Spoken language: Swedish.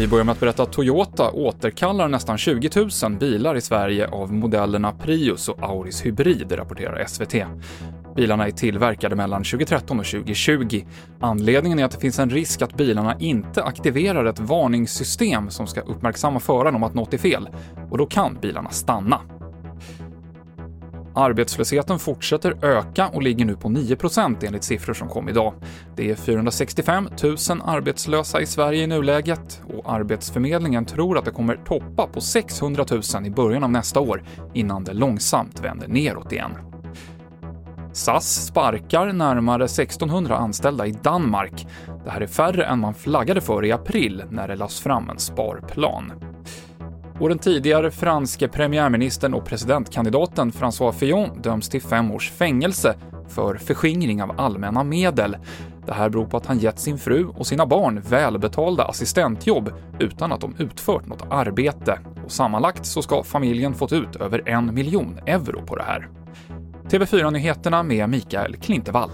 Vi börjar med att berätta att Toyota återkallar nästan 20 000 bilar i Sverige av modellerna Prius och Auris Hybrid, rapporterar SVT. Bilarna är tillverkade mellan 2013 och 2020. Anledningen är att det finns en risk att bilarna inte aktiverar ett varningssystem som ska uppmärksamma föraren om att något är fel, och då kan bilarna stanna. Arbetslösheten fortsätter öka och ligger nu på 9% enligt siffror som kom idag. Det är 465 000 arbetslösa i Sverige i nuläget och Arbetsförmedlingen tror att det kommer toppa på 600 000 i början av nästa år innan det långsamt vänder neråt igen. SAS sparkar närmare 1600 anställda i Danmark. Det här är färre än man flaggade för i april när det lades fram en sparplan. Och den tidigare franske premiärministern och presidentkandidaten François Fillon döms till fem års fängelse för förskingring av allmänna medel. Det här beror på att han gett sin fru och sina barn välbetalda assistentjobb utan att de utfört något arbete. Och sammanlagt så ska familjen fått ut över en miljon euro på det här. TV4-nyheterna med Mikael Klintevall.